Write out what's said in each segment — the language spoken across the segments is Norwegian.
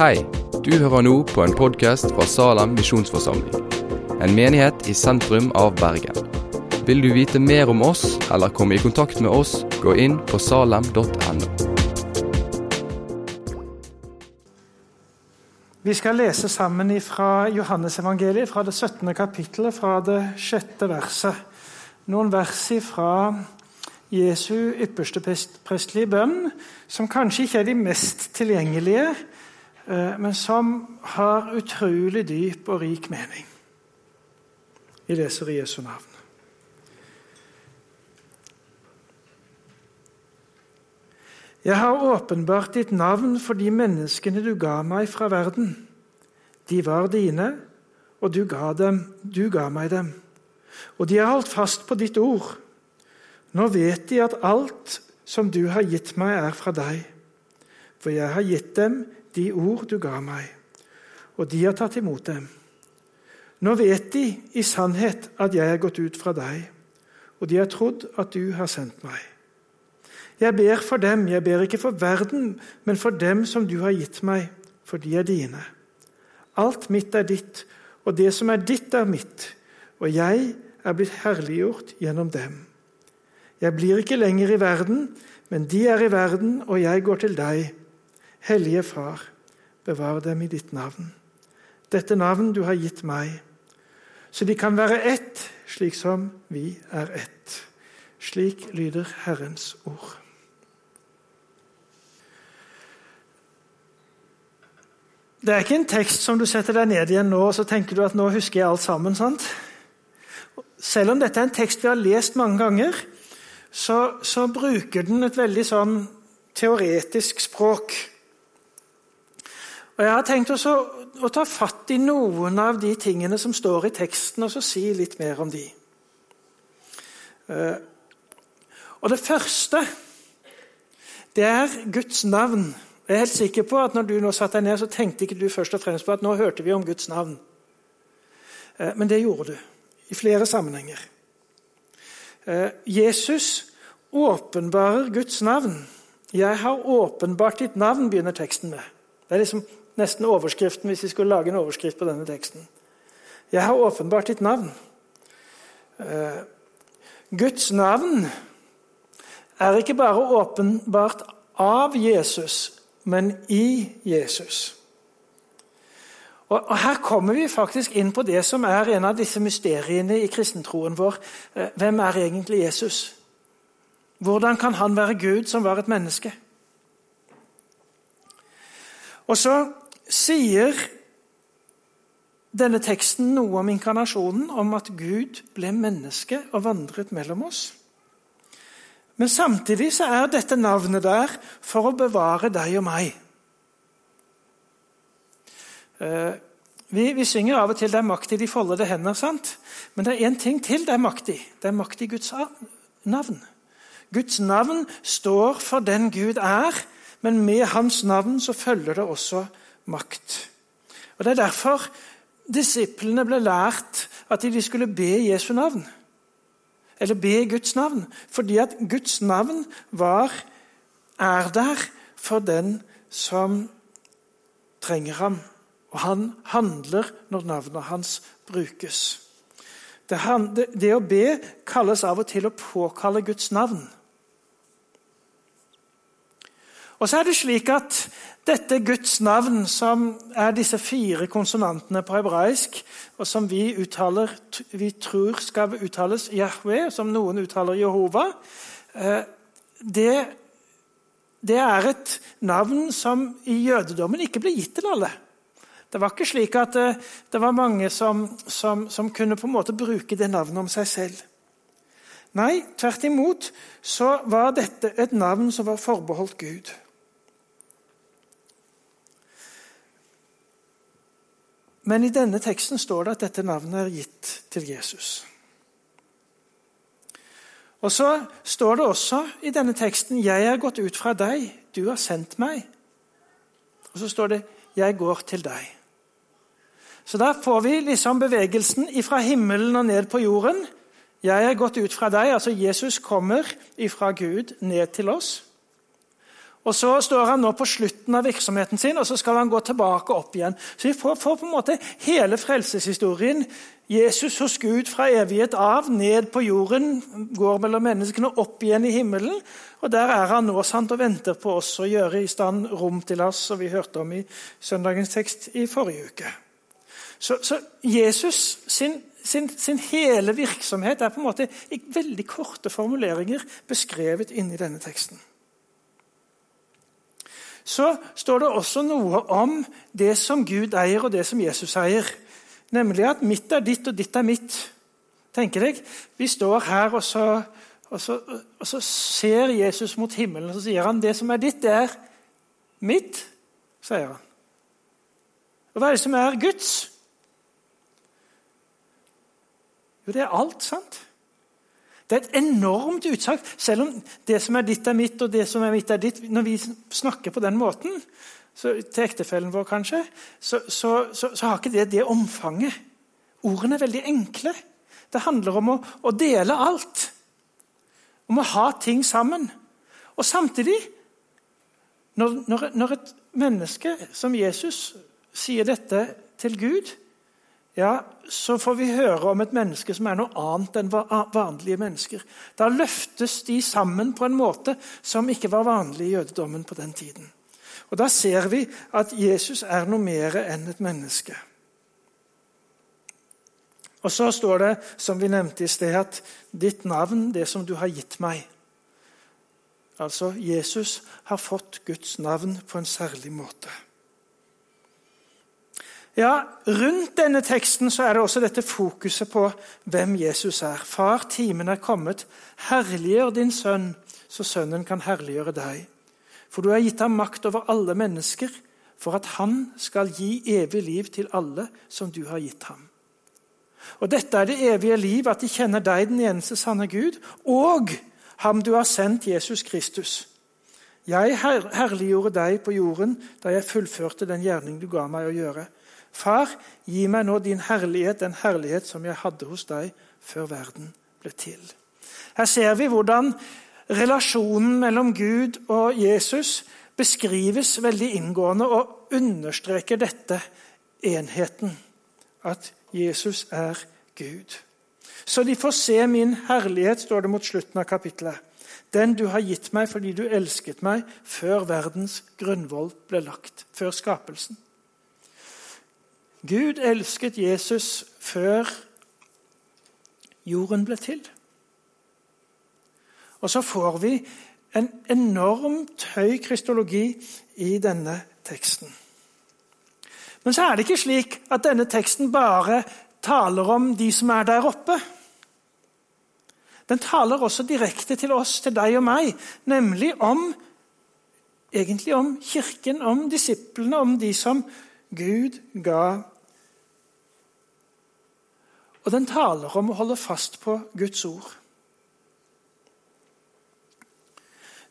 Hei, du hører nå på en podkast fra Salem misjonsforsamling. En menighet i sentrum av Bergen. Vil du vite mer om oss eller komme i kontakt med oss, gå inn på salem.no. Vi skal lese sammen fra Johannesevangeliet, fra det 17. kapittelet, fra det sjette verset. Noen vers fra Jesu ypperste prestelige bønn, som kanskje ikke er de mest tilgjengelige, men som har utrolig dyp og rik mening. Vi leser i Jesu navn. Jeg har åpenbart ditt navn for de menneskene du ga meg fra verden. De var dine, og du ga, dem, du ga meg dem. Og de har holdt fast på ditt ord. Nå vet de at alt som du har gitt meg, er fra deg. For jeg har gitt dem de ord du ga meg, og de har tatt imot dem. Nå vet de i sannhet at jeg er gått ut fra deg, og de har trodd at du har sendt meg. Jeg ber for dem, jeg ber ikke for verden, men for dem som du har gitt meg, for de er dine. Alt mitt er ditt, og det som er ditt, er mitt, og jeg er blitt herliggjort gjennom dem. Jeg blir ikke lenger i verden, men de er i verden, og jeg går til deg. Hellige Far, bevar dem i ditt navn. Dette navn du har gitt meg, så de kan være ett, slik som vi er ett. Slik lyder Herrens ord. Det er ikke en tekst som du setter deg ned igjen nå og så tenker du at nå husker jeg alt sammen. sant? Selv om dette er en tekst vi har lest mange ganger, så, så bruker den et veldig sånn teoretisk språk. Og Jeg har tenkt også å ta fatt i noen av de tingene som står i teksten, og så si litt mer om de. Eh, og Det første det er Guds navn. Jeg er helt sikker på at når du nå satte deg ned, så tenkte ikke du først og fremst på at nå hørte vi om Guds navn. Eh, men det gjorde du i flere sammenhenger. Eh, Jesus åpenbarer Guds navn. 'Jeg har åpenbart ditt navn', begynner teksten med. Det er liksom nesten overskriften hvis vi skulle lage en overskrift på denne teksten. 'Jeg har åpenbart ditt navn'. Eh, Guds navn er ikke bare åpenbart av Jesus, men i Jesus. Og, Her kommer vi faktisk inn på det som er en av disse mysteriene i kristentroen vår. Eh, hvem er egentlig Jesus? Hvordan kan han være Gud som var et menneske? Og så sier denne teksten noe om inkarnasjonen, om at Gud ble menneske og vandret mellom oss. Men samtidig så er dette navnet der for å bevare deg og meg. Eh, vi, vi, synger av og til 'Det er makt i de foldede hender', sant? men det er én ting til det er makt i. Det er makt i Guds navn. Guds navn står for den Gud er, men med hans navn så følger det også makt. Og Det er derfor disiplene ble lært at de skulle be Jesu navn. Eller be Guds navn. Fordi at Guds navn var, er der for den som trenger ham. Og han handler når navnet hans brukes. Det, det, det, å be kalles av og til å påkalle Guds navn. Og så er det slik at dette Guds navn, som er disse fire konsonantene på hebraisk, og som vi, uttaler, vi tror skal uttales Yahweh, som noen uttaler Jehova, eh, det, det er et navn som i jødedommen ikke ble gitt til alle. Det var ikke slik at det, eh, det var mange som, som, som, kunne på en måte bruke det navnet om seg selv. Nei, tvert imot så var dette et navn som var forbeholdt Gud. Men i denne teksten står det at dette navnet er gitt til Jesus. Og Så står det også i denne teksten 'Jeg er gått ut fra deg, du har sendt meg'. Og så står det 'Jeg går til deg'. Så da får vi liksom bevegelsen fra himmelen og ned på jorden. Jeg er gått ut fra deg, altså Jesus kommer ifra Gud ned til oss. Og Så står han nå på slutten av virksomheten sin, og så skal han gå tilbake opp igjen. Så Vi får, får på en måte hele frelseshistorien. Jesus hos Gud fra evighet av, ned på jorden, går mellom menneskene, opp igjen i himmelen. Og Der er han nå sant, og venter på oss å gjøre i stand rom til oss, som vi hørte om i søndagens tekst i forrige uke. Så, så Jesus sin, sin, sin, hele virksomhet er på en måte i veldig korte formuleringer beskrevet inni denne teksten så står det også noe om det som Gud eier, og det som Jesus eier. Nemlig at mitt er ditt, og ditt er mitt. Tenker deg, Vi står her, og så, og, så, og så, ser Jesus mot himmelen og så sier han, det som er ditt, det er mitt, sier han. Og hva er det som er Guds? Jo, det er alt, sant? Det er et enormt utsagn, selv om det som er ditt, er mitt, og det som er mitt, er ditt. Når vi snakker på den måten, så, til ektefellen vår kanskje, så, så, så, har ikke det det omfanget. Ordene er veldig enkle. Det handler om å, å dele alt. Om å ha ting sammen. Og samtidig, når, når, når et menneske som Jesus sier dette til Gud, ja, så får vi høre om et menneske som er noe annet enn vanlige mennesker. Da løftes de sammen på en måte som ikke var vanlig i jødedommen på den tiden. Og Da ser vi at Jesus er noe mer enn et menneske. Og Så står det, som vi nevnte i sted, at 'ditt navn, det som du har gitt meg' Altså, Jesus har fått Guds navn på en særlig måte. Ja, Rundt denne teksten så er det også dette fokuset på hvem Jesus er. Far, timen er kommet. Herliggjør din sønn, så sønnen kan herliggjøre deg. For du har gitt ham makt over alle mennesker, for at han skal gi evig liv til alle som du har gitt ham. Og Dette er det evige liv, at de kjenner deg, den eneste sanne Gud, og ham du har sendt, Jesus Kristus. Jeg herliggjorde deg på jorden da jeg fullførte den gjerning du ga meg å gjøre. Far, gi meg nå din herlighet, den herlighet som jeg hadde hos deg før verden ble til. Her ser vi hvordan relasjonen mellom Gud og Jesus beskrives veldig inngående og understreker dette enheten. At Jesus er Gud. Så de får se min herlighet, står det mot slutten av kapittelet. Den du har gitt meg fordi du elsket meg før verdens grunnvoll ble lagt, før skapelsen. Gud elsket Jesus før jorden ble til. Og så får vi en enormt høy kristologi i denne teksten. Men så er det ikke slik at denne teksten bare taler om de som er der oppe. Den taler også direkte til oss, til deg og meg, nemlig om egentlig om Kirken, om disiplene, om de som Gud ga Og den taler om å holde fast på Guds ord.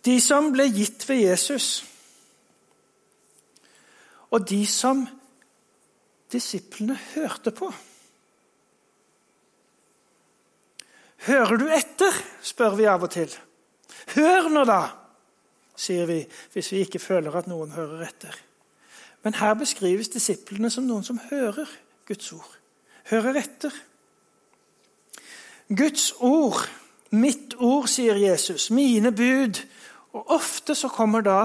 De som ble gitt ved Jesus, og de som disiplene hørte på. Hører du etter? spør vi av og til. Hør nå, da, sier vi hvis vi ikke føler at noen hører etter. Men her beskrives disiplene som noen som hører Guds ord. Hører etter. Guds ord, mitt ord, sier Jesus, mine bud. Og Ofte så kommer da,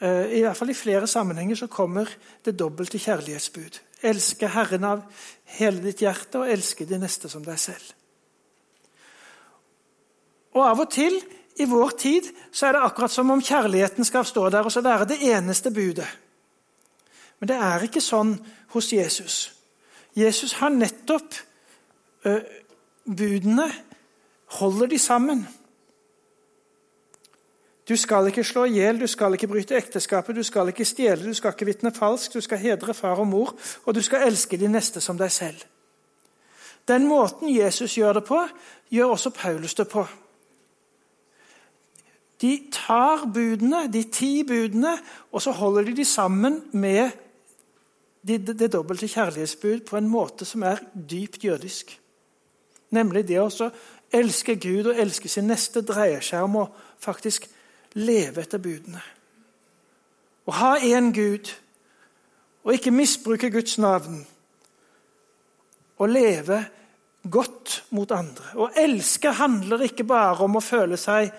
eh, i hvert fall i flere sammenhenger, så kommer det dobbelte kjærlighetsbud. Elske Herren av hele ditt hjerte og elske de neste som deg selv. Og Av og til i vår tid så er det akkurat som om kjærligheten skal stå der og så være det eneste budet. Men det er ikke sånn hos Jesus. Jesus har nettopp ø, budene holder de sammen. Du skal ikke slå i hjel, du skal ikke bryte ekteskapet, du skal ikke stjele, du skal ikke vitne falsk, du skal hedre far og mor, og du skal elske de neste som deg selv. Den måten Jesus gjør det på, gjør også Paulus det på. De tar budene, de ti budene, og så holder de de sammen med det, det, dobbelte kjærlighetsbud på en måte som er dypt jødisk. Nemlig det å elske Gud og elske sin neste dreier seg om å faktisk leve etter budene. Å ha én Gud og ikke misbruke Guds navn. Å leve godt mot andre. Å elske handler ikke bare om å føle seg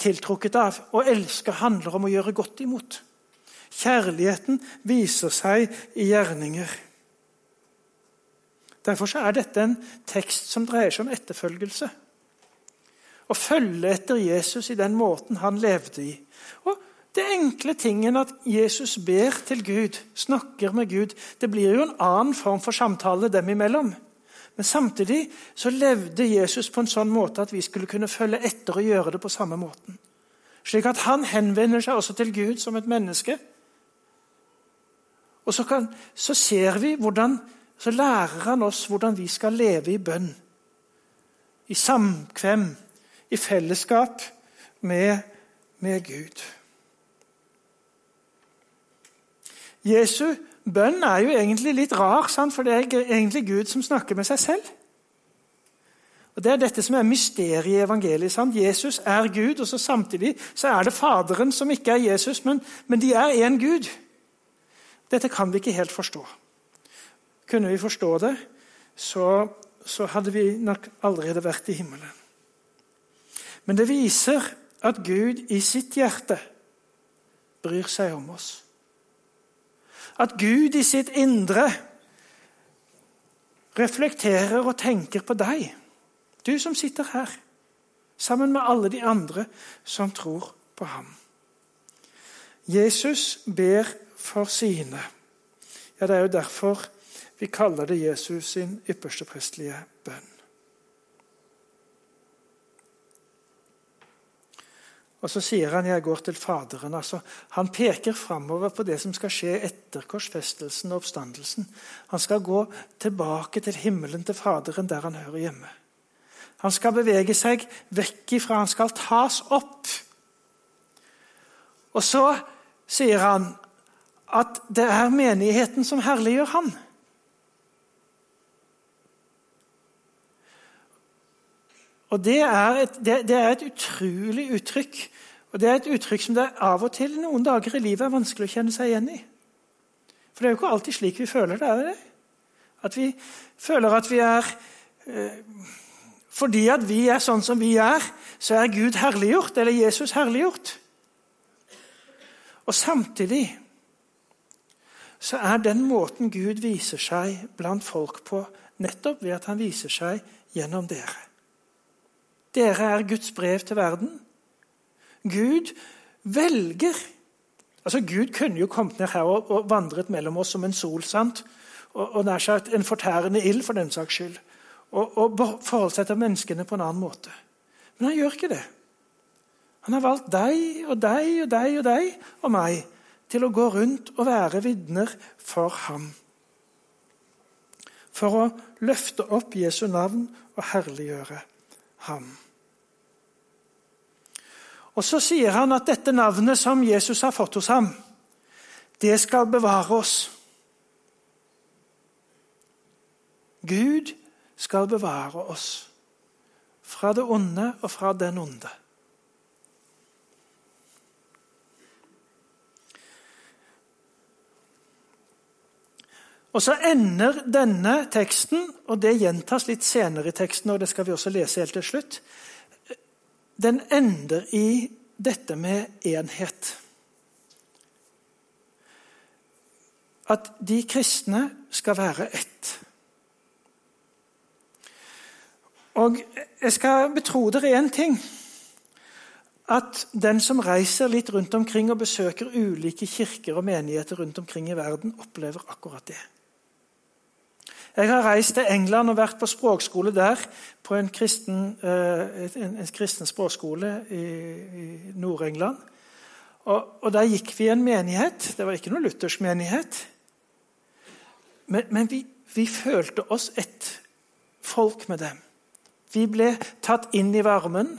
tiltrukket av. Å elske handler om å gjøre godt imot. Kjærligheten viser seg i gjerninger. Derfor er dette en tekst som dreier seg om etterfølgelse. Å følge etter Jesus i den måten han levde i. Og det enkle tingen at Jesus ber til Gud, snakker med Gud, det blir jo en annen form for samtale dem imellom. Men samtidig så levde Jesus på en sånn måte at vi skulle kunne følge etter og gjøre det på samme måten. Slik at han henvender seg også til Gud som et menneske. Og så, kan, så ser vi hvordan, så lærer han oss hvordan vi skal leve i bønn. I samkvem, i fellesskap med, med Gud. Jesu bønn er jo egentlig litt rar, sant? for det er egentlig Gud som snakker med seg selv. Og Det er dette som er mysteriet i evangeliet. Sant? Jesus er Gud, og så samtidig så er det Faderen som ikke er Jesus, men, men de er én Gud. Dette kan vi ikke helt forstå. Kunne vi forstå det, så, så hadde vi nok allerede vært i himmelen. Men det viser at Gud i sitt hjerte bryr seg om oss. At Gud i sitt indre reflekterer og tenker på deg, du som sitter her, sammen med alle de andre som tror på ham. Jesus ber for sine. Ja, Det er jo derfor vi kaller det Jesus sin ypperste prestelige bønn. Og så sier han 'jeg går til Faderen'. Altså, han peker framover på det som skal skje etter korsfestelsen og oppstandelsen. Han skal gå tilbake til himmelen, til Faderen, der han hører hjemme. Han skal bevege seg vekk ifra, han skal tas opp. Og så sier han at det er menigheten som herliggjør han. Og det er, et, det, det er, et, utrolig uttrykk. Og Det er et uttrykk som det av og til noen dager i livet er vanskelig å kjenne seg igjen i. For det er jo ikke alltid slik vi føler det. er det? At vi føler at vi er eh, Fordi at vi er sånn som vi er, så er Gud herliggjort, eller Jesus herliggjort. Og samtidig så er den måten Gud viser seg blant folk på, nettopp ved at han viser seg gjennom dere. Dere er Guds brev til verden. Gud velger Altså, Gud kunne jo kommet ned her og, og vandret mellom oss som en sol. sant? Og, og nær sagt en fortærende ild, for den saks skyld. Og, og forholdt seg til menneskene på en annen måte. Men han gjør ikke det. Han har valgt deg og deg og deg og deg og meg til å gå rundt og være vitner for ham. For å løfte opp Jesu navn og herliggjøre ham. Og Så sier han at dette navnet som Jesus har fått hos ham, det skal bevare oss. Gud skal bevare oss fra det onde og fra den onde. Og Så ender denne teksten, og det gjentas litt senere i teksten, og det skal vi også lese helt til slutt, den ender i dette med enhet. At de kristne skal være ett. Og jeg skal betro dere én ting. At den som reiser litt rundt omkring og besøker ulike kirker og menigheter rundt omkring i verden, opplever akkurat det. Jeg har reist til England og vært på språkskole der, på en kristen, eh, en, en kristen språkskole i, i Nord-England. Og, og, Der gikk vi i en menighet. Det var ikke noen luthersk menighet. Men, men vi, vi, følte oss et folk med dem. Vi ble tatt inn i varmen.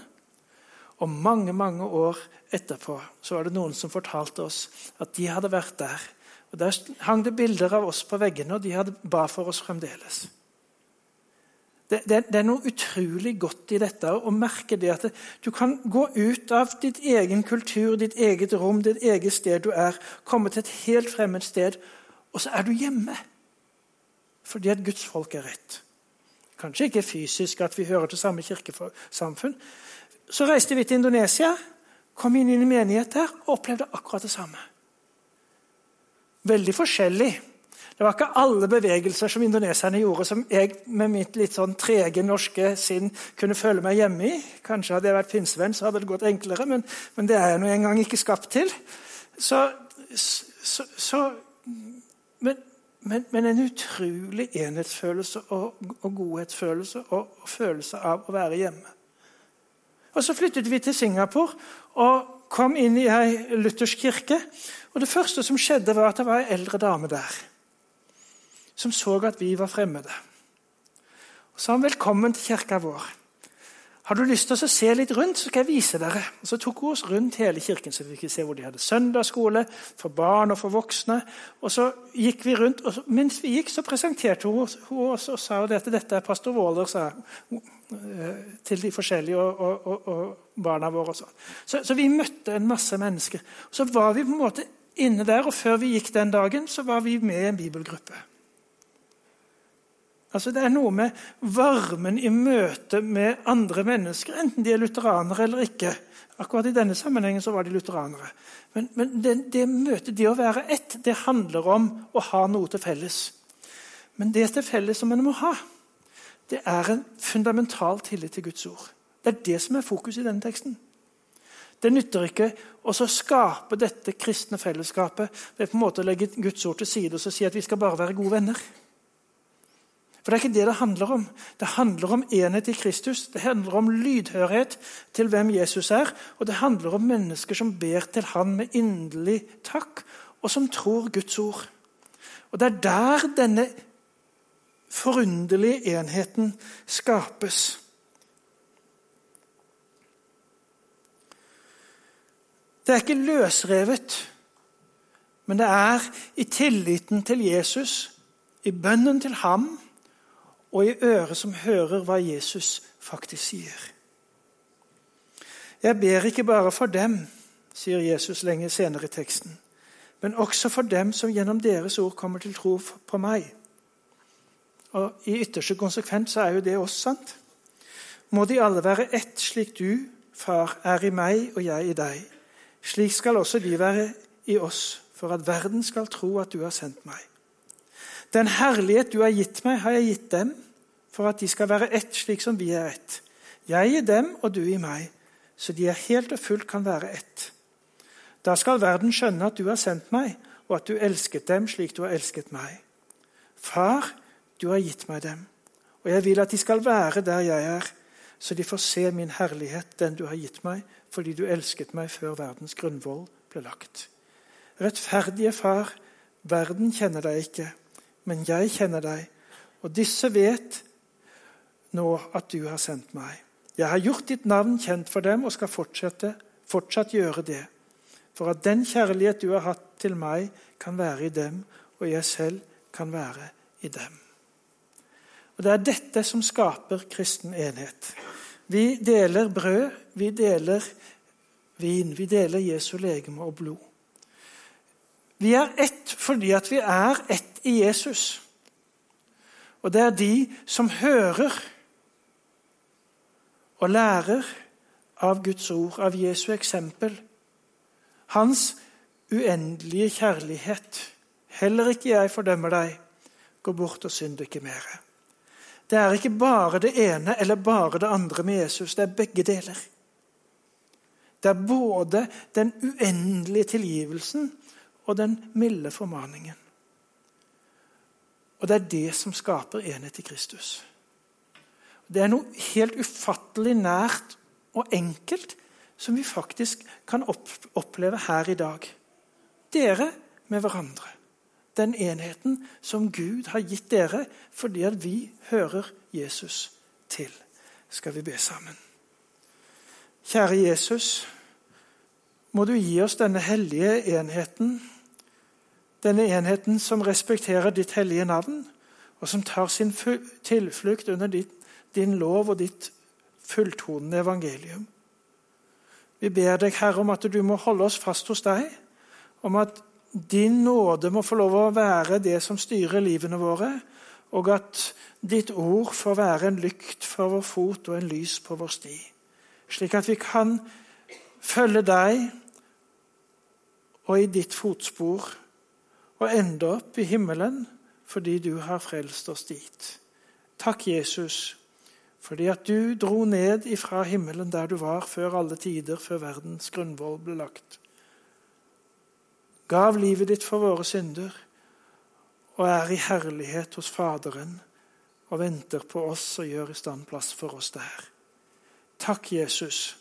Og mange mange år etterpå så var det noen som fortalte oss at de hadde vært der og Der hang det bilder av oss på veggene, og de hadde ba for oss fremdeles. Det, det, det, er noe utrolig godt i dette å merke det at du kan gå ut av ditt egen kultur, ditt eget rom, ditt eget sted du er, komme til et helt fremmed sted, og så er du hjemme. Fordi at Guds folk er rett. Kanskje ikke fysisk at vi hører til samme kirkesamfunn. Så reiste vi til Indonesia, kom inn i en menighet der og opplevde akkurat det samme. Veldig forskjellig. Det var ikke alle bevegelser som indoneserne gjorde, som jeg med mitt litt sånn trege norske sinn kunne føle meg hjemme i. Kanskje hadde jeg vært pinsevenn, så hadde det gått enklere, men, men det er jeg nå engang ikke skapt til. Så, så, så men, men, men, en utrolig enhetsfølelse og, og godhetsfølelse og, og, følelse av å være hjemme. Og Så flyttet vi til Singapore og kom inn i ei luthersk kirke. Og Det første som skjedde, var at det var ei eldre dame der som så at vi var fremmede. Og sa han velkommen til kirka vår. Har du lyst til å se litt rundt, så skal jeg vise dere. Og Så tok hun oss rundt hele kirken, så vi fikk se hvor de hadde søndagsskole for barn og for voksne. Og så gikk vi rundt, og Mens vi gikk, så presenterte hun, hun oss og sa at dette er pastor Waaler, sa eh, til de forskjellige og, og, og, og barna våre. Så. Så, så vi møtte en masse mennesker. Så var vi på en måte inne der, og før vi gikk den dagen, så var vi med i en bibelgruppe. Altså Det er noe med varmen i møte med andre mennesker, enten de er lutheranere eller ikke. Akkurat i denne sammenhengen så var de lutheranere. Men, men det, det, møtet, det å være ett, det handler om å ha noe til felles. Men det til felles som en må ha, det er en fundamental tillit til Guds ord. Det er det som er fokus i denne teksten. Det nytter ikke å skape dette kristne fellesskapet ved på en måte å legge Guds ord til side og si at vi skal bare være gode venner. For det er ikke det det handler om. Det handler om enhet i Kristus. Det handler om lydhørhet til hvem Jesus er. Og det handler om mennesker som ber til Han med inderlig takk, og som tror Guds ord. Og det er der denne forunderlige enheten skapes. Det er ikke løsrevet, men det er i tilliten til Jesus, i bønnen til ham og i øret som hører hva Jesus faktisk sier. Jeg ber ikke bare for dem, sier Jesus lenge senere i teksten, men også for dem som gjennom deres ord kommer til tro på meg. Og I ytterste konsekvens er jo det også sant. Må de alle være ett, slik du, Far, er i meg og jeg i deg. Slik skal også de være i oss, for at verden skal tro at du har sendt meg. Den herlighet du har gitt meg, har jeg gitt dem, for at de skal være ett, slik som vi er ett. Jeg i dem og du i meg, så de er helt og fullt kan være ett. Da skal verden skjønne at du har sendt meg, og at du elsket dem slik du har elsket meg. Far, du har gitt meg dem, og jeg vil at de skal være der jeg er, så de får se min herlighet, den du har gitt meg, fordi du elsket meg før verdens grunnvoll ble lagt. Rettferdige Far, verden kjenner deg ikke, men jeg kjenner deg, og disse vet nå at du har sendt meg. Jeg har gjort ditt navn kjent for dem og skal fortsatt gjøre det, for at den kjærlighet du har hatt til meg, kan være i dem, og jeg selv kan være i dem. Og Det er dette som skaper kristen enhet. Vi deler brød, vi deler vin, vi deler Jesu legeme og blod. Vi er ett fordi at vi er ett i Jesus. Og det er de som hører og lærer av Guds ord, av Jesu eksempel. Hans uendelige kjærlighet. Heller ikke jeg fordømmer deg. Gå bort og synd ikke mer. Det er ikke bare det ene eller bare det andre med Jesus. Det er begge deler. Det er både den uendelige tilgivelsen og den milde formaningen. Og det er det som skaper enhet i Kristus. Det er noe helt ufattelig nært og enkelt som vi faktisk kan oppleve her i dag. Dere med hverandre. Den enheten som Gud har gitt dere fordi at vi hører Jesus til. Skal vi be sammen. Kjære Jesus, må du gi oss denne hellige enheten. Denne enheten som respekterer ditt hellige navn, og som tar sin tilflukt under ditt din lov og ditt fulltonende evangelium. Vi ber deg, Herre, om at du må holde oss fast hos deg, om at din nåde må få lov å være det som styrer livene våre, og at ditt ord får være en lykt for vår fot og en lys på vår sti, slik at vi kan følge deg og i ditt fotspor og ende opp i himmelen fordi du har frelst oss dit. Takk, Jesus, fordi at du dro ned ifra himmelen der du var før alle tider, før verdens grunnvoll ble lagt. Gav livet ditt for våre synder og er i herlighet hos Faderen og venter på oss og gjør i stand plass for oss der. Takk, Jesus,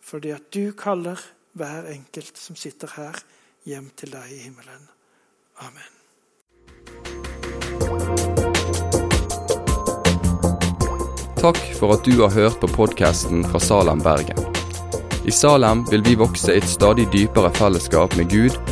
fordi at du kaller hver enkelt som sitter her, hjem til deg i himmelen. Amen. Takk for at du har hørt på podkasten fra Salem, Bergen. I Salem vil vi vokse i et stadig dypere fellesskap med Gud